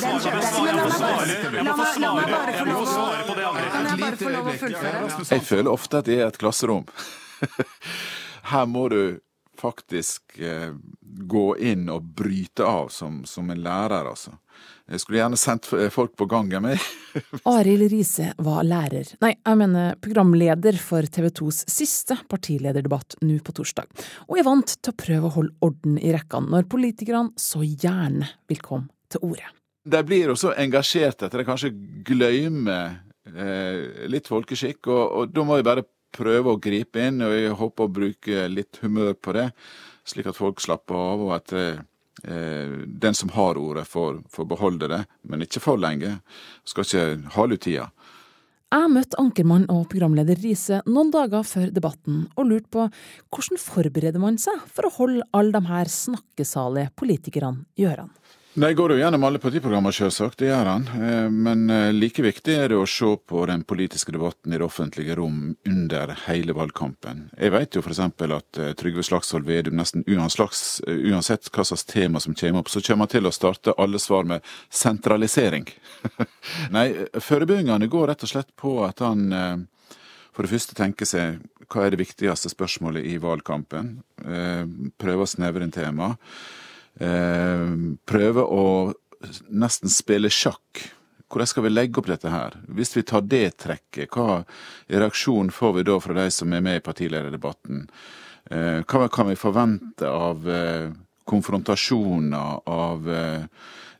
Den kjøper jeg. Men la meg la meg- la meg bare få lov å Kan jeg bare få lov å fullføre? Jeg føler ofte at det er et klasserom. Her må du faktisk eh, gå inn og bryte av som, som en lærer, altså. Jeg skulle gjerne sendt folk på gangen med. Arild Riise var lærer, nei, jeg mener programleder for TV 2s siste partilederdebatt nå på torsdag, og er vant til å prøve å holde orden i rekkene når politikerne så gjerne vil komme til orde. De blir også engasjerte at de kanskje glemmer eh, litt folkeskikk, og, og da må jeg bare prøve å gripe inn, og jeg håper å bruke litt humør på det, slik at folk slapper av, og at eh, den som har ordet, får, får beholde det, men ikke for lenge. Skal ikke hale ut tida. Jeg møtte ankermann og programleder Riise noen dager før debatten, og lurte på hvordan forbereder man seg for å holde alle de her snakkesalige politikerne i ørene? Nei, går jo gjennom alle partiprogrammer, selvsagt, det gjør han. Eh, Men eh, like viktig er det å se på den politiske debatten i det offentlige rom under hele valgkampen. Jeg vet jo f.eks. at eh, Trygve Slagsvold Vedum nesten uansett, hva slags tema som kommer opp, så kommer han til å starte alle svar med sentralisering. Nei, forebyggingene går rett og slett på at han for det første tenker seg hva er det viktigste spørsmålet i valgkampen. prøver å snevre inn temaet. Eh, prøve å nesten spille sjakk. Hvordan skal vi legge opp dette her? Hvis vi tar det trekket, hva reaksjon får vi da fra de som er med i partilederdebatten? Eh, hva kan vi forvente av eh, konfrontasjoner, av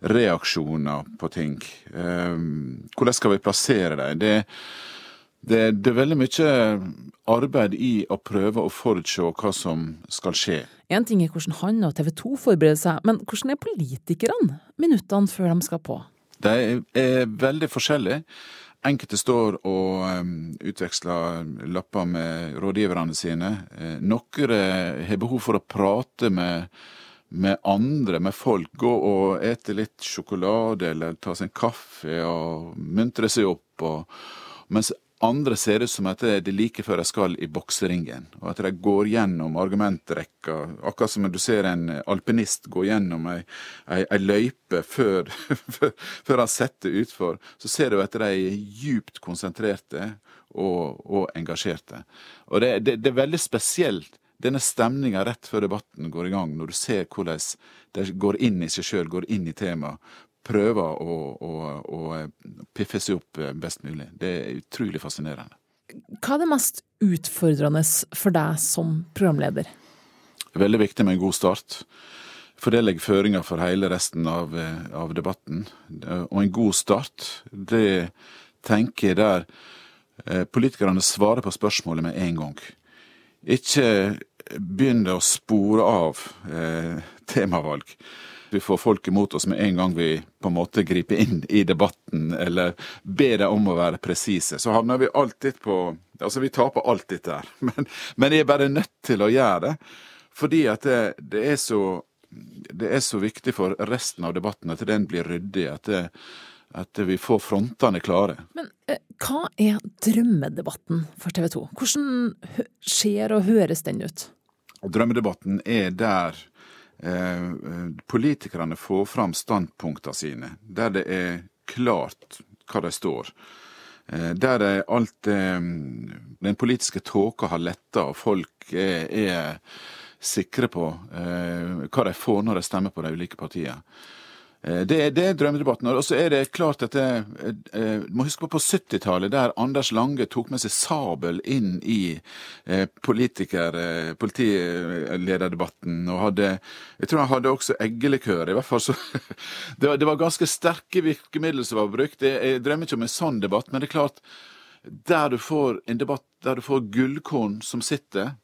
reaksjoner på ting? Hvordan skal vi plassere dem? Det, det, er veldig mye arbeid i å prøve å forutse hva som skal skje. En ting er hvordan han og TV 2 forbereder seg, men hvordan er politikerne minuttene før de skal på? De er veldig forskjellige. Enkelte står og utveksler lapper med rådgiverne sine. Eh, Noen eh, har behov for å prate med, med andre, med folk. Gå og ete litt sjokolade eller ta seg en kaffe og muntre seg opp. Og, mens andre ser ut som at det er like før de skal i bokseringen, og at de går gjennom argumentrekka, akkurat som du ser en alpinist gå gjennom ei, ei, ei løype før, før, han setter utfor. Så ser du at de er djupt konsentrerte og, og engasjerte. Og det, det, det er veldig spesielt denne stemninga rett før debatten går i gang, når du ser hvordan de går inn i seg sjøl, går inn i temaet, prøver å, å, å piffe seg opp best mulig. Det er utrolig fascinerende. Hva er det mest utfordrende for deg som programleder? Veldig viktig med en god start. For det legger føringer for hele resten av, av debatten. Og en god start, det tenker jeg der eh, politikerne svarer på spørsmålet med en gang. Ikke begynn å spore av eh, temavalg vi får folk imot oss med en gang vi på en måte griper inn i debatten eller ber dem om å være presise. Så havner vi alltid på Altså, vi taper alltid der. Men, men jeg er bare nødt til å gjøre det. Fordi at det, det, er så, det er så viktig for resten av debatten at den blir ryddig. At, det, at vi får frontene klare. Men eh, hva er drømmedebatten for TV 2? Hvordan ser og høres den ut? Drømmedebatten er der politikerne får fram standpunktene sine, der det er klart hva de står. Eh, der det alt eh, den politiske tåka har letta, og folk er, er sikre på hva de får når de stemmer på de ulike partiene. Det er, det er drømmedebatten. Og så er det klart at det, Du må huske på på 70-tallet, der Anders Lange tok med seg sabel inn i politiker, politilederdebatten. og hadde, Jeg tror han hadde også eggelikør. i hvert fall så, det, var, det var ganske sterke virkemidler som var brukt. Jeg drømmer ikke om en sånn debatt, men det er klart der du får en debatt der du får gullkorn som sitter,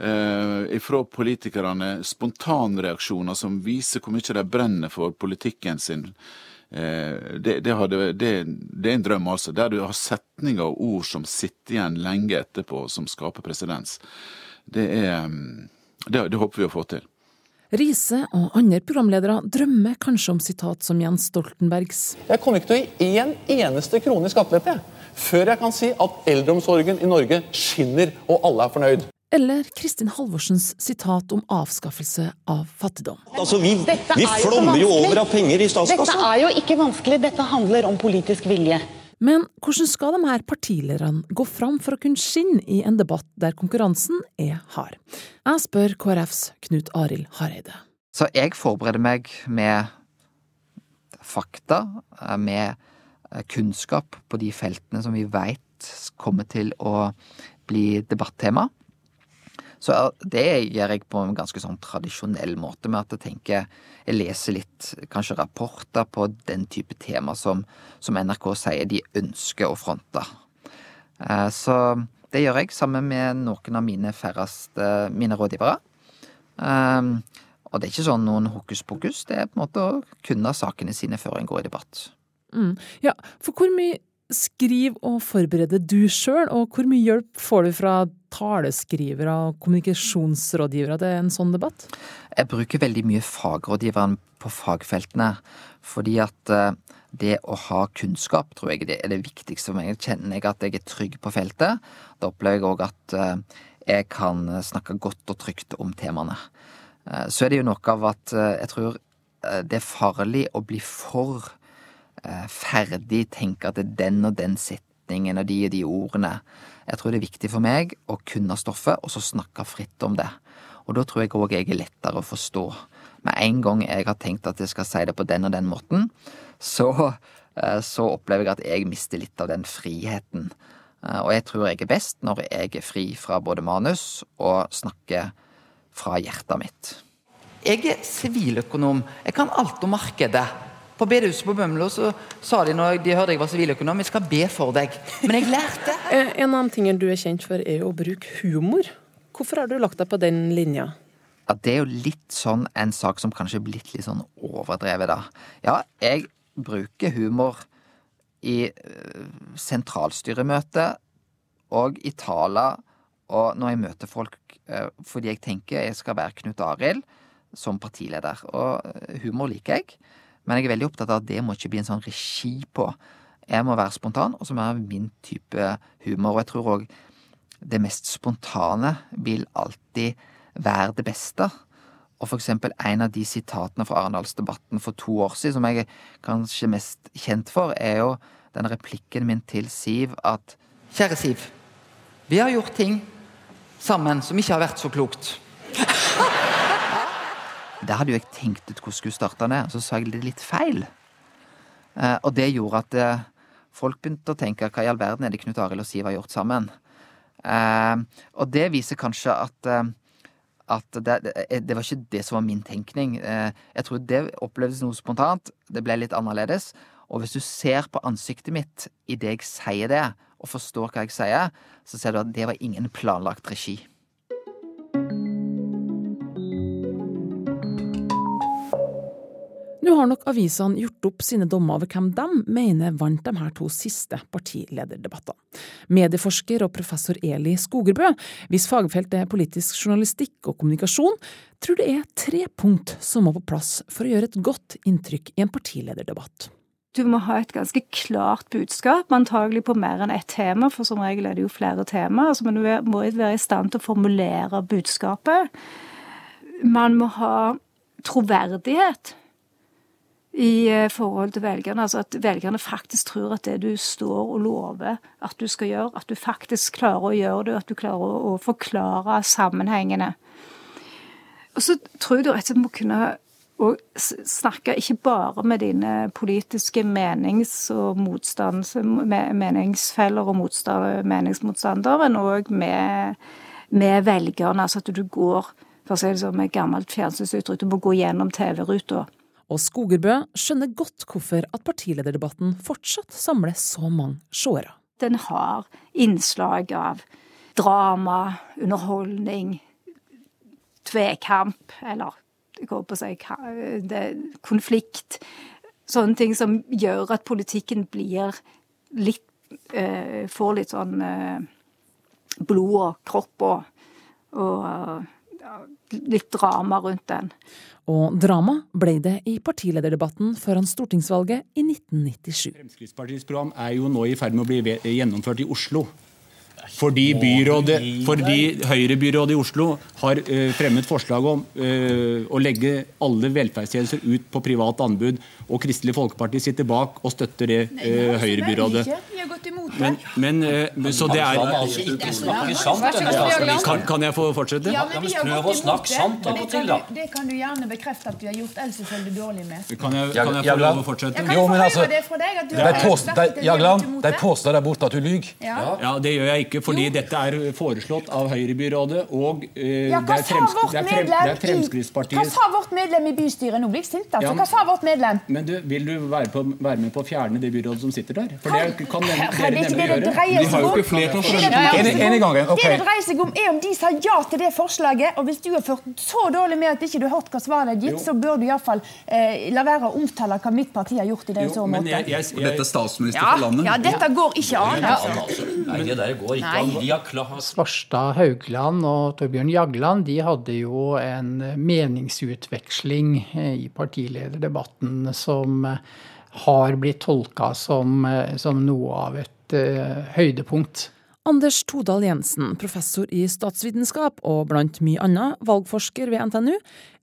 eh, fra politikerne, spontanreaksjoner som viser hvor mye de brenner for politikken sin. Eh, det, det, hadde, det, det, er en drøm, altså. Der du har setninger og ord som sitter igjen lenge etterpå, som skaper presedens. Det, er, det, det håper vi å få til. Riise og andre programledere drømmer kanskje om sitat som Jens Stoltenbergs. Jeg kommer ikke til å gi én eneste krone i skattelette før jeg kan si at eldreomsorgen i Norge skinner og alle er fornøyd. Eller Kristin Halvorsens sitat om avskaffelse av fattigdom. Altså, Vi, vi flommer jo over av penger i statskassa. Dette er jo ikke vanskelig, dette handler om politisk vilje. Men hvordan skal de her partilederne gå fram for å kunne skinne i en debatt der konkurransen er hard? Jeg spør KrFs Knut Arild Hareide. Så jeg forbereder meg med fakta, med kunnskap på de feltene som vi veit kommer til å bli debattema. Så det gjør jeg på en ganske sånn tradisjonell måte, med at jeg tenker Jeg leser litt kanskje rapporter på den type tema som, som NRK sier de ønsker å fronte. Eh, så det gjør jeg sammen med noen av mine færreste mine rådgivere. Eh, og det er ikke sånn noen hokus pokus, det er på en måte å kunne sakene sine før en går i debatt. Mm. Ja, for hvor mye skriver og forbereder du sjøl, og hvor mye hjelp får du fra taleskrivere og kommunikasjonsrådgivere til en sånn debatt? Jeg bruker veldig mye fagrådgiveren på fagfeltene, fordi at eh, det å ha kunnskap tror jeg det er det viktigste for meg. Kjenner jeg at jeg er trygg på feltet, da opplever jeg òg at eh, jeg kan snakke godt og trygt om temaene. Eh, så er det jo noe av at jeg tror det er farlig å bli for ferdig, tenke at det er den og den setningen og de og de ordene. Jeg tror det er viktig for meg å kunne stoffet, og så snakke fritt om det. Og da tror jeg òg jeg er lettere å forstå. Med en gang jeg har tenkt at jeg skal si det på den og den måten, så, så opplever jeg at jeg mister litt av den friheten. Og jeg tror jeg er best når jeg er fri fra både manus og snakker fra hjertet mitt. Jeg er siviløkonom. Jeg kan alt om markedet. På bedehuset på Bømlo så sa de når de hørte jeg var siviløkonom, jeg skal be for deg. Men jeg lærte. En av ting tingene du er kjent for, er å bruke humor. Hvorfor har du lagt deg på den linja? Ja, Det er jo litt sånn en sak som kanskje er blitt litt sånn overdrevet, da. Ja, jeg bruker humor i sentralstyremøte og i taler og når jeg møter folk fordi jeg tenker jeg skal være Knut Arild som partileder. Og humor liker jeg. Men jeg er veldig opptatt av at det må ikke bli en sånn regi på. Jeg må være spontan, og så må jeg ha min type humor. Og jeg tror òg det mest spontane vil alltid være det beste. Og for eksempel en av de sitatene fra Arendalsdebatten for to år siden som jeg er kanskje mest kjent for, er jo den replikken min til Siv at Kjære Siv. Vi har gjort ting sammen som ikke har vært så klokt. Der hadde jo jeg tenkt ut hvordan jeg skulle starte og så sa jeg det litt feil. Eh, og det gjorde at eh, folk begynte å tenke hva i all verden er det Knut Arild og Siv har gjort sammen? Eh, og det viser kanskje at, at det, det, var ikke det som var min tenkning. jeg tror det opplevdes noe spontant. Det ble litt annerledes. Og hvis du ser på ansiktet mitt idet jeg sier det, og forstår hva jeg sier, så ser du at det var ingen planlagt regi. Nå har nok avisene gjort opp sine dommer over hvem de mener vant de her to siste partilederdebattene. Medieforsker og professor Eli Skogerbø, hvis fagfelt er politisk journalistikk og kommunikasjon, tror det er tre punkt som må på plass for å gjøre et godt inntrykk i en partilederdebatt. Du må ha et ganske klart budskap, antagelig på mer enn ett tema, for som regel er det jo flere temaer. Altså, men du må være i stand til å formulere budskapet. Man må ha troverdighet i forhold til velgerne. Altså at velgerne faktisk tror at det du står og lover at du skal gjøre, at du faktisk klarer å gjøre det, at du klarer å, forklare sammenhengene. Og så tror jeg du rett og slett må kunne snakke ikke bare med dine politiske menings- og meningsfeller og meningsmotstandere, men òg med, med, velgerne. Altså at du går, for å si det som et gammelt fjernsynsuttrykk, du må gå gjennom TV-ruta. Og Skogerbø skjønner godt hvorfor at partilederdebatten fortsatt samler så mange seere. Den har innslag av drama, underholdning, tvekamp, eller jeg håper på å si konflikt. Sånne ting som gjør at politikken blir litt eh, Får litt sånn eh, blod og kropp og, og litt drama rundt den. Og drama ble det i partilederdebatten foran stortingsvalget i 1997. Fremskrittspartiets program er jo nå i ferd med å bli gjennomført i Oslo. Fordi, byrådet, fordi Høyre-byrådet i Oslo har uh, fremmet forslag om uh, å legge alle velferdstjenester ut på privat anbud, og Kristelig Folkeparti sitter bak og støtter det uh, Høyre-byrådet. Men, men så det er kan, kan jeg få fortsette? Ja, men Prøv å snakke sant av og til, da. Det kan du gjerne bekrefte at du har gjort, ellers følger du dårlig med. Kan jeg, kan jeg få lov å fortsette? Jo, men altså, de påstår der borte at du lyver. Ja, det gjør jeg ikke fordi dette er foreslått av Høyre-byrådet og hva det, er Fremskrittspartiet Hva sa vårt medlem i bystyret? Nå blir jeg sint. Altså. Hva sa vårt medlem? Men du, Vil du være, med på å fjerne det byrådet som sitter der? For det kan nemlig gjøre. De har jo ikke flertall for det. Det det dreier seg om, er om de sa ja til det forslaget. Og hvis du har ført så dårlig med at ikke du har hørt hva svaret er gitt, så bør du iallfall eh, la være å omtale hva mitt parti har gjort i det så måte. Dette er statsminister for landet. Ja, dette går ikke an. Altså. Nei, det der går ikke an. De har klart Svarstad Haugland og Torbjørn Jagland de hadde jo en meningsutveksling eh, i partilederdebatten som eh, har blitt tolka som, eh, som noe av et uh, høydepunkt. Anders Todal Jensen, professor i statsvitenskap og blant mye annet valgforsker ved NTNU,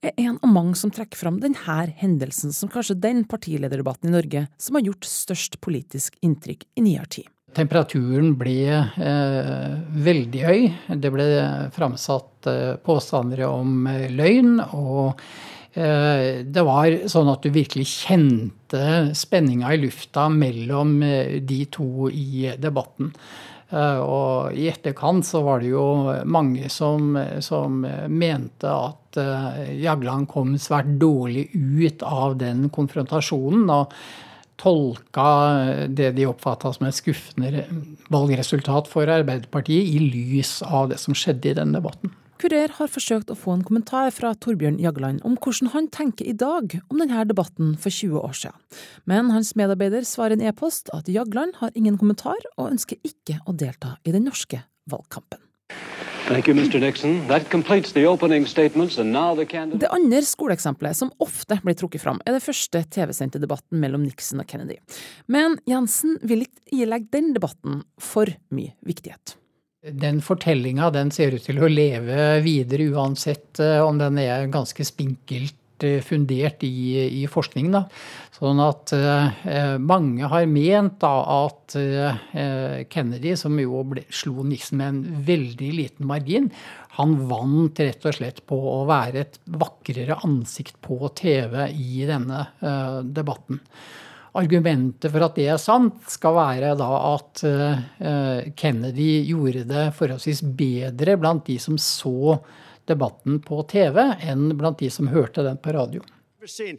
er en av mange som trekker fram denne hendelsen som kanskje den partilederdebatten i Norge som har gjort størst politisk inntrykk i nyere tid. Temperaturen ble eh, veldig høy. Det ble framsatt eh, påstander om eh, løgn. Og eh, det var sånn at du virkelig kjente spenninga i lufta mellom eh, de to i debatten. Eh, og i etterkant så var det jo mange som, som mente at Jagland kom svært dårlig ut av den konfrontasjonen. og tolka det de oppfatta som et skuffende valgresultat for Arbeiderpartiet, i lys av det som skjedde i den debatten. Kurer har forsøkt å få en kommentar fra Torbjørn Jagland om hvordan han tenker i dag om denne debatten for 20 år siden. Men hans medarbeider svarer en e-post at Jagland har ingen kommentar, og ønsker ikke å delta i den norske valgkampen. You, det andre skoleeksempelet som ofte blir trukket fram, er det første TV-sendte debatten mellom Nixon og Kennedy. Men Jensen vil ikke ilegge den debatten for mye viktighet. Den fortellinga den ser ut til å leve videre uansett eh, om den er ganske spinkelt Eh, fundert i, i forskning. Da. Sånn at eh, mange har ment da, at eh, Kennedy, som jo ble, slo Nixon med en veldig liten margin, han vant rett og slett på å være et vakrere ansikt på TV i denne eh, debatten. Argumentet for at det er sant, skal være da at eh, Kennedy gjorde det forholdsvis bedre blant de som så debatten på TV enn blant de som hørte den på radio.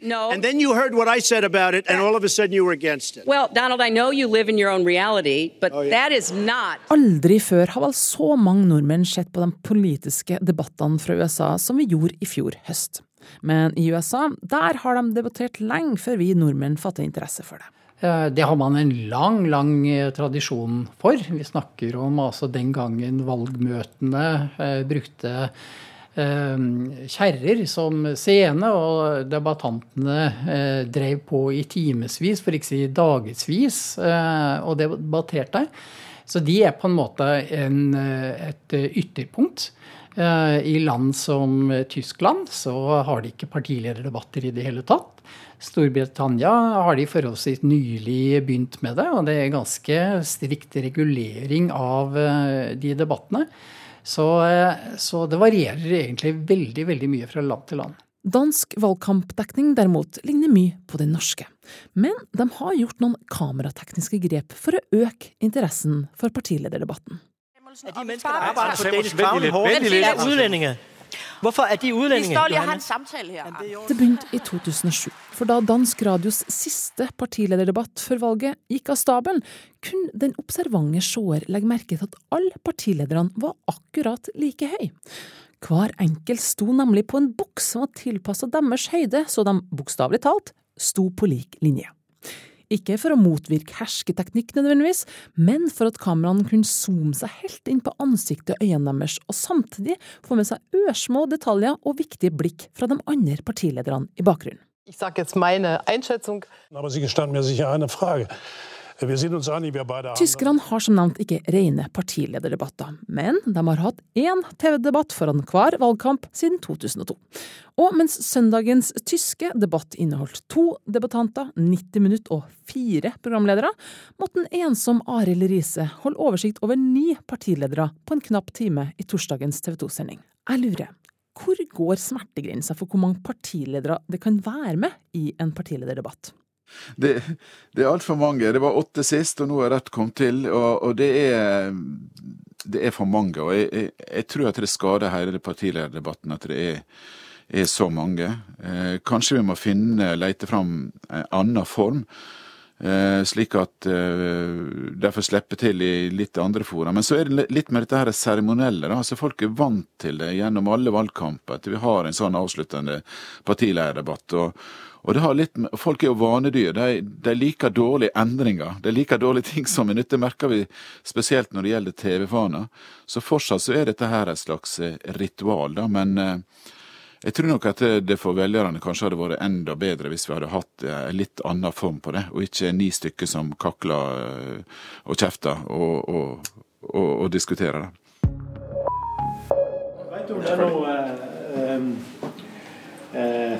No. And then you heard what I said about it, and all of a sudden you were against it. Well, Donald, I know you live in your own reality, but oh, yeah. that is not Aldri før har vel så mange nordmenn sett på de politiske debattene fra USA som vi gjorde i fjor høst. Men i USA, der har de debattert lenge før vi nordmenn fatter interesse for det. Det har man en lang, lang eh, tradisjon for. Vi snakker om altså den gangen valgmøtene eh, brukte Ehm, kjerrer som scene, og debattantene eh, drev på i timevis, for ikke å si dagevis, eh, og debatterte. Så de er på en måte en, eh, et ytterpunkt. I land som Tyskland så har de ikke partilederdebatter i det hele tatt. Storbritannia har de forholdsvis nylig begynt med det, og det er ganske strikt regulering av de debattene. Så, eh, så, det varierer egentlig veldig, veldig mye fra land til land. Dansk valgkampdekning derimot ligner mye på den norske. Men de har gjort noen kameratekniske grep for å øke interessen for partilederdebatten. De mennesker, der arbejder på Danish Crown, er udlændinge. Hvorfor er de utlendinger? Det begynte i 2007. For da dansk radios siste partilederdebatt før valget gikk av stabelen, kunne den observante seer legge merke til at alle partilederne var akkurat like høy. Hver enkelt sto nemlig på en boks som var tilpassa deres høyde, så de bokstavelig talt sto på lik linje. Ikke for å motvirke hersketeknikk nødvendigvis, men for at kameraene kunne zoome seg helt inn på ansiktet og øynene deres, og samtidig få med seg ørsmå detaljer og viktige blikk fra de andre partilederne i bakgrunnen. Ich sage jetzt meine Einschätzung. Aber Sie gestanden mir sicher eine Frage. Tyskerne har som nevnt ikke rene partilederdebatter, men de har hatt én TV-debatt foran hver valgkamp siden 2002. Og mens søndagens tyske debatt inneholdt to debattanter, 90 minutter og fire programledere, måtte en ensom Arild Riise holde oversikt over ni partiledere på en knapp time i torsdagens TV 2-sending. Jeg lurer, hvor går smertegrensa for hvor mange partiledere det kan være med i en partilederdebatt? Det, det er altfor mange. Det var åtte sist, og nå har rett kommet til. Og, og det, er, det er for mange. Og jeg, jeg, jeg, tror at det skader hele partilederdebatten at det er, er så mange. Eh, kanskje vi må finne, lete fram en annen form. Eh, slik at eh, de får til i litt andre fora. Men så er det litt med dette her seremonielle. Altså folk er vant til det gjennom alle valgkamper. At vi har en sånn avsluttende partilederdebatt. og og det har litt Folk er jo vanedyr. De, de liker dårlige endringer. De liker dårlige ting som er nytt. Det merker vi spesielt når det gjelder TV-faner. Så fortsatt så er dette her et slags eh, ritual, da. Men eh, jeg tror nok at det for velgerne kanskje hadde vært enda bedre hvis vi hadde hatt en eh, litt annen form på det, og ikke ni stykker som kakler og kjefter og, og, og, og diskuterer det. Vet du om det er noe eh, eh,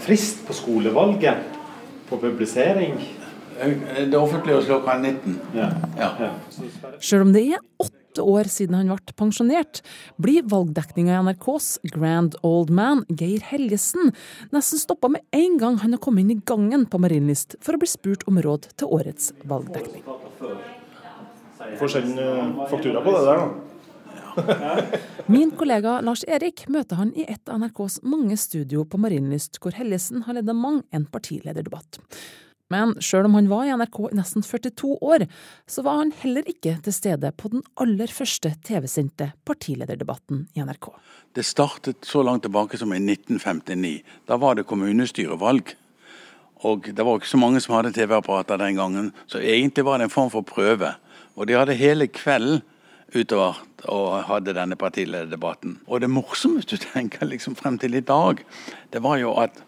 frist på skolevalget på publisering? Det offentlige klokka 19. Ja. Ja. Selv om det er åtte år siden han ble pensjonert, blir valgdekninga i NRKs Grand Old Man, Geir Helgesen, nesten stoppa med en gang han har kommet inn i gangen på Marienlyst for å bli spurt om råd til årets valgdekning. Får sende faktura på det der, da. Min kollega Lars Erik møter han i et av NRKs mange studio på Marienlyst, hvor Hellesen har ledet mang en partilederdebatt. Men sjøl om han var i NRK i nesten 42 år, så var han heller ikke til stede på den aller første TV-sendte partilederdebatten i NRK. Det startet så langt tilbake som i 1959. Da var det kommunestyrevalg. Og det var ikke så mange som hadde TV-apparater den gangen, så egentlig var det en form for prøve. Og de hadde hele kvelden utover og hadde denne partilederdebatten. Og det morsomme, hvis du tenker liksom frem til i dag, det var jo at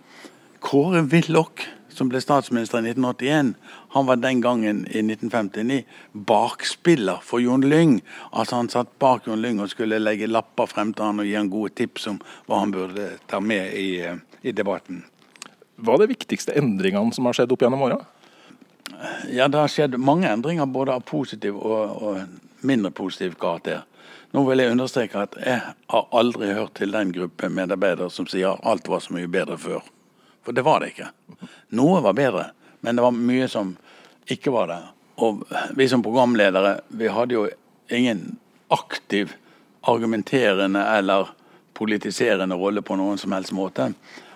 Kåre Willoch, som ble statsminister i 1981, han var den gangen i 1959 bakspiller for Jon Lyng. Altså Han satt bak Jon Lyng og skulle legge lapper frem til han og gi han gode tips om hva han burde ta med i, i debatten. Hva er de viktigste endringene som har skjedd opp gjennom åra? Ja, Det har skjedd mange endringer, både av positiv og, og mindre positiv karakter. Nå vil jeg understreke at jeg har aldri hørt til den gruppe medarbeidere som sier alt var så mye bedre før. For det var det ikke. Noe var bedre, men det var mye som ikke var det. Og vi som programledere, vi hadde jo ingen aktiv argumenterende eller politiserende rolle på noen som helst måte.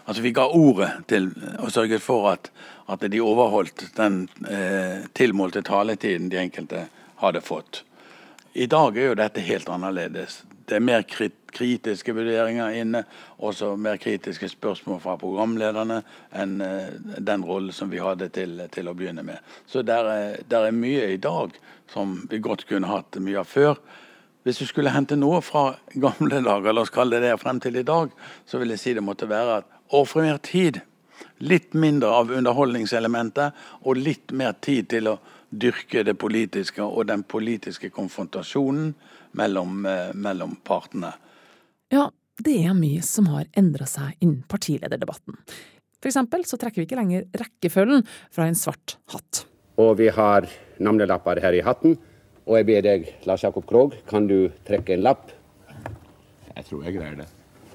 Altså Vi ga ordet til og sørget for at, at de overholdt den eh, tilmålte taletiden de enkelte hadde fått. I dag er jo dette helt annerledes. Det er mer kritiske vurderinger inne, også mer kritiske spørsmål fra programlederne enn eh, den rollen som vi hadde til, til å begynne med. Så der er, er, mye i dag som vi godt kunne hatt mye av før. Hvis du skulle hente noe fra gamle dager, la oss kalle det det, frem til i dag, så vil jeg si det måtte være at ofre mer tid. Litt mindre av underholdningselementet og litt mer tid til å dyrke det politiske og den politiske konfrontasjonen mellom, eh, mellom partene. Ja, det er mye som har endra seg innen partilederdebatten. For eksempel så trekker vi ikke lenger rekkefølgen fra en svart hatt. Og vi har navnelapper her i hatten. Og jeg ber deg, Lars Jakob Krog, kan du trekke en lapp? Jeg tror jeg greier det.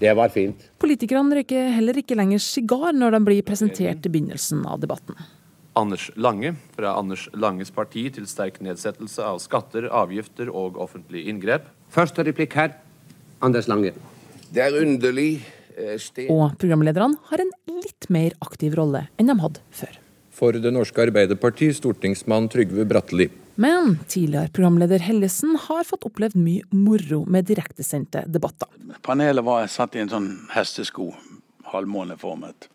Det var fint. Politikerne røyker heller ikke lenger sigar når de blir presentert i begynnelsen av debatten. Anders Lange, fra Anders Langes parti til sterk nedsettelse av skatter, avgifter og offentlige inngrep. Første replikk her. Anders Lange. Det er underlig eh, sted Og programlederne har en litt mer aktiv rolle enn de hadde før. For Det norske Arbeiderparti, stortingsmann Trygve Bratteli. Men tidligere programleder Hellesen har fått opplevd mye moro med direktesendte debatter. Panelet var satt i en sånn hestesko, halvmåneformet.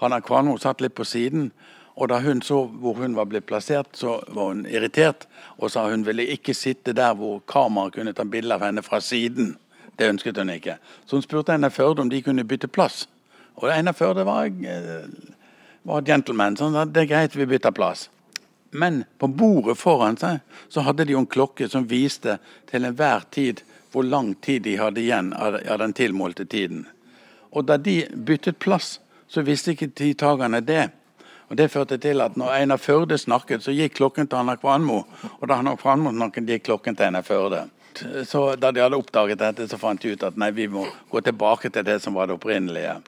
Hanna Kvanmo satt litt på siden og da hun så hvor hun var blitt plassert, så var hun irritert og sa hun ville ikke sitte der hvor kameraet kunne ta bilde av henne fra siden. Det ønsket hun ikke. Så hun spurte Einar Førde om de kunne bytte plass. Og Einar Førde var, eh, var gentleman, så han sa det er greit, vi bytter plass. Men på bordet foran seg så hadde de jo en klokke som viste til enhver tid hvor lang tid de hadde igjen av den tilmålte tiden. Og da de byttet plass, så visste ikke deltakerne det. Og Det førte til at når Einar Førde snakket, så gikk klokken til Anna Kvanmo. Og da Anna Kvanmo snakket, gikk klokken til Einar Førde. Så Da de hadde oppdaget dette, så fant de ut at nei, vi må gå tilbake til det som var det opprinnelige.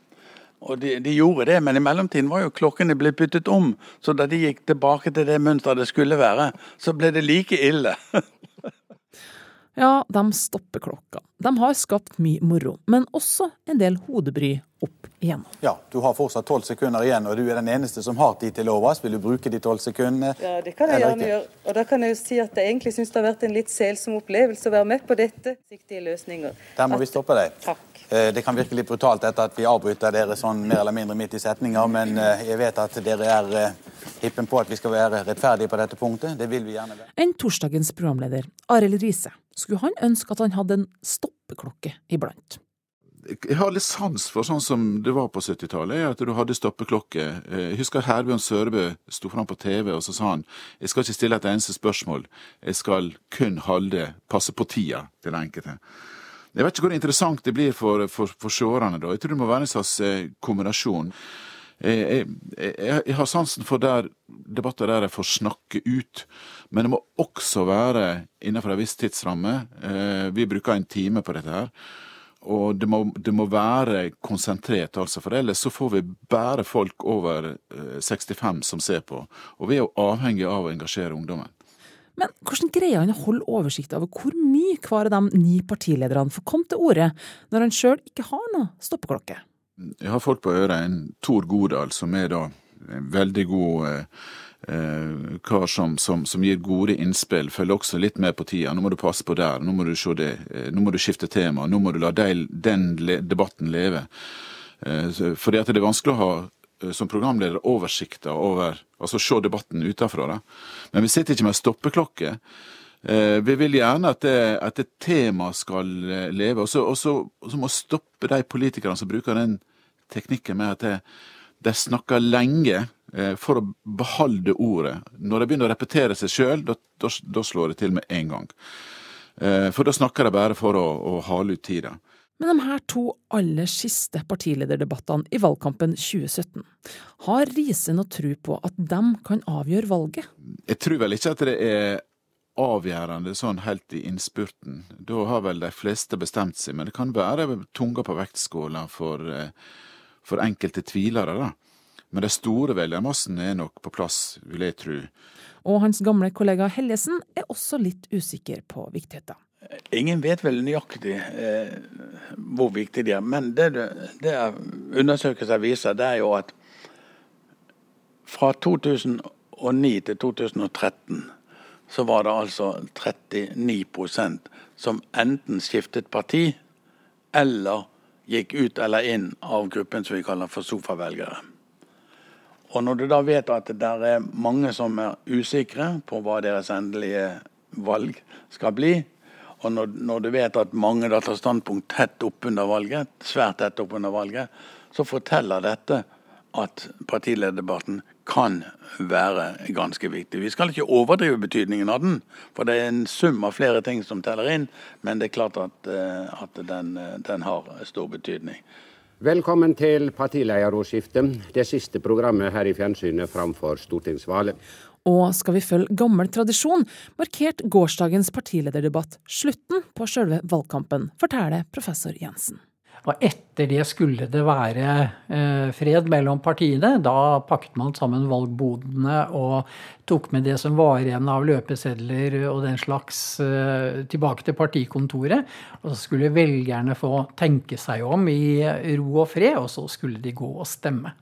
Og de, de, gjorde det, men i mellomtiden var jo klokkene blitt byttet om. Så da de gikk tilbake til det mønsteret det skulle være, så ble det like ille. Ja, de stopper klokka. De har skapt mye moro, men også en del hodebry opp igjennom. Ja, du har fortsatt tolv sekunder igjen, og du er den eneste som har tid til overs. Vil du bruke de tolv sekundene? Ja, det kan jeg gjerne gjøre. Og da kan jeg jo si at jeg egentlig syns det har vært en litt selsom opplevelse å være med på dette. Siktige løsninger. Der må at... vi stoppe deg. Takk. Eh, det kan virke litt brutalt etter at vi avbryter dere sånn mer eller mindre midt i setninger, men eh, jeg vet at dere er eh, hippen på at vi skal være rettferdige på dette punktet. Det vil vi gjerne være. Enn torsdagens programleder, Arild Riise, skulle han ønske at han hadde en stoppeklokke iblant. Jeg har litt sans for sånn som det var på 70-tallet, at du hadde stoppeklokke. Jeg husker Herbjørn Sørebø sto fram på TV og så sa han jeg skal ikke stille et eneste spørsmål, jeg skal kun holde, passe på tida til den enkelte. Jeg vet ikke hvor interessant det blir for, for, for seerne, da. Jeg tror det må være en slags eh, kombinasjon. Jeg, jeg, jeg, har sansen for der, debatter der jeg får snakke ut, men det må også være innenfor en viss tidsramme. Eh, vi bruker en time på dette her. Og det må, det må være konsentrert, altså, for ellers så får vi bare folk over 65 eh, som ser på. Og vi er jo avhengig av å engasjere ungdommen. Men hvordan greier han å holde oversikt over hvor mye hver av de ni partilederne får komme til orde, når han sjøl ikke har noe stoppeklokke? Jeg har fått på øret. En Tor Godal, som er da en veldig god eh, eh, kar som, som, som, gir gode innspill, følger også litt med på tida. Nå må du passe på der, nå må du det, eh, nå må du skifte tema, nå må du la den, den debatten leve. Eh, fordi at det er vanskelig å ha som programleder oversikter over Altså se debatten utenfra. Men vi sitter ikke med stoppeklokke. Eh, vi vil gjerne at det, at det tema skal eh, leve. Og så må stoppe de politikerne som bruker den teknikken med at de snakker lenge for å beholde ordet. Når de begynner å repetere seg sjøl, da slår det til med en gang. For da snakker de bare for å, å hale ut tida. Men de her to aller siste partilederdebattene i valgkampen 2017, har Riise noe tro på at de kan avgjøre valget? Jeg tror vel ikke at det er avgjørende sånn helt i innspurten. Da har vel de fleste bestemt seg, men det kan være tunga på vektskåla for, eh, for enkelte tvilere, da. Men de store velgermassene er nok på plass, vil jeg tro. Og hans gamle kollega Hellesen er også litt usikker på viktigheten. Ingen vet vel nøyaktig eh, hvor viktig de er. Men det, det undersøkelser viser, det er jo at fra 2009 til 2013 så var det altså 39% som enten skiftet parti eller gikk ut eller inn av gruppen som vi kaller for sofavelgere. Og når du da vet at det er mange som er usikre på hva deres endelige valg skal bli, og når, når, du vet at mange da tar standpunkt tett oppunder valget, svært tett oppunder valget, så forteller dette at partilederdebatten kan være ganske viktig. Vi skal ikke overdrive betydningen av den, for det er en sum av flere ting som teller inn. Men det er klart at, eh, at den, den, har stor betydning. Velkommen til partilederordskiftet, det siste programmet her i fjernsynet framfor stortingsvalget. Og skal vi følge gammel tradisjon, markerte gårsdagens partilederdebatt slutten på sjølve valgkampen, forteller professor Jensen. Og etter det skulle det være eh, fred mellom partiene. Da pakket man sammen valgbodene og tok med det som var igjen av løpesedler og den slags eh, tilbake til partikontoret. Og så skulle velgerne få tenke seg om i ro og fred, og så skulle de gå og stemme.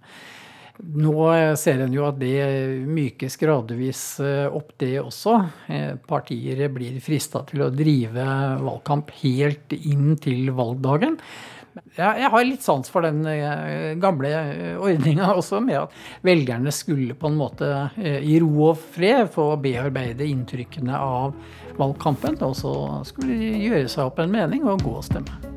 Nå ser en jo at det mykes gradvis eh, opp, det også. Eh, partier blir frista til å drive valgkamp helt inn til valgdagen. Jeg har litt sans for den eh, gamle ordninga også, med at velgerne skulle på en måte i ro og fred få bearbeide inntrykkene av valgkampen. Og så skulle de gjøre seg opp en mening og gå og stemme.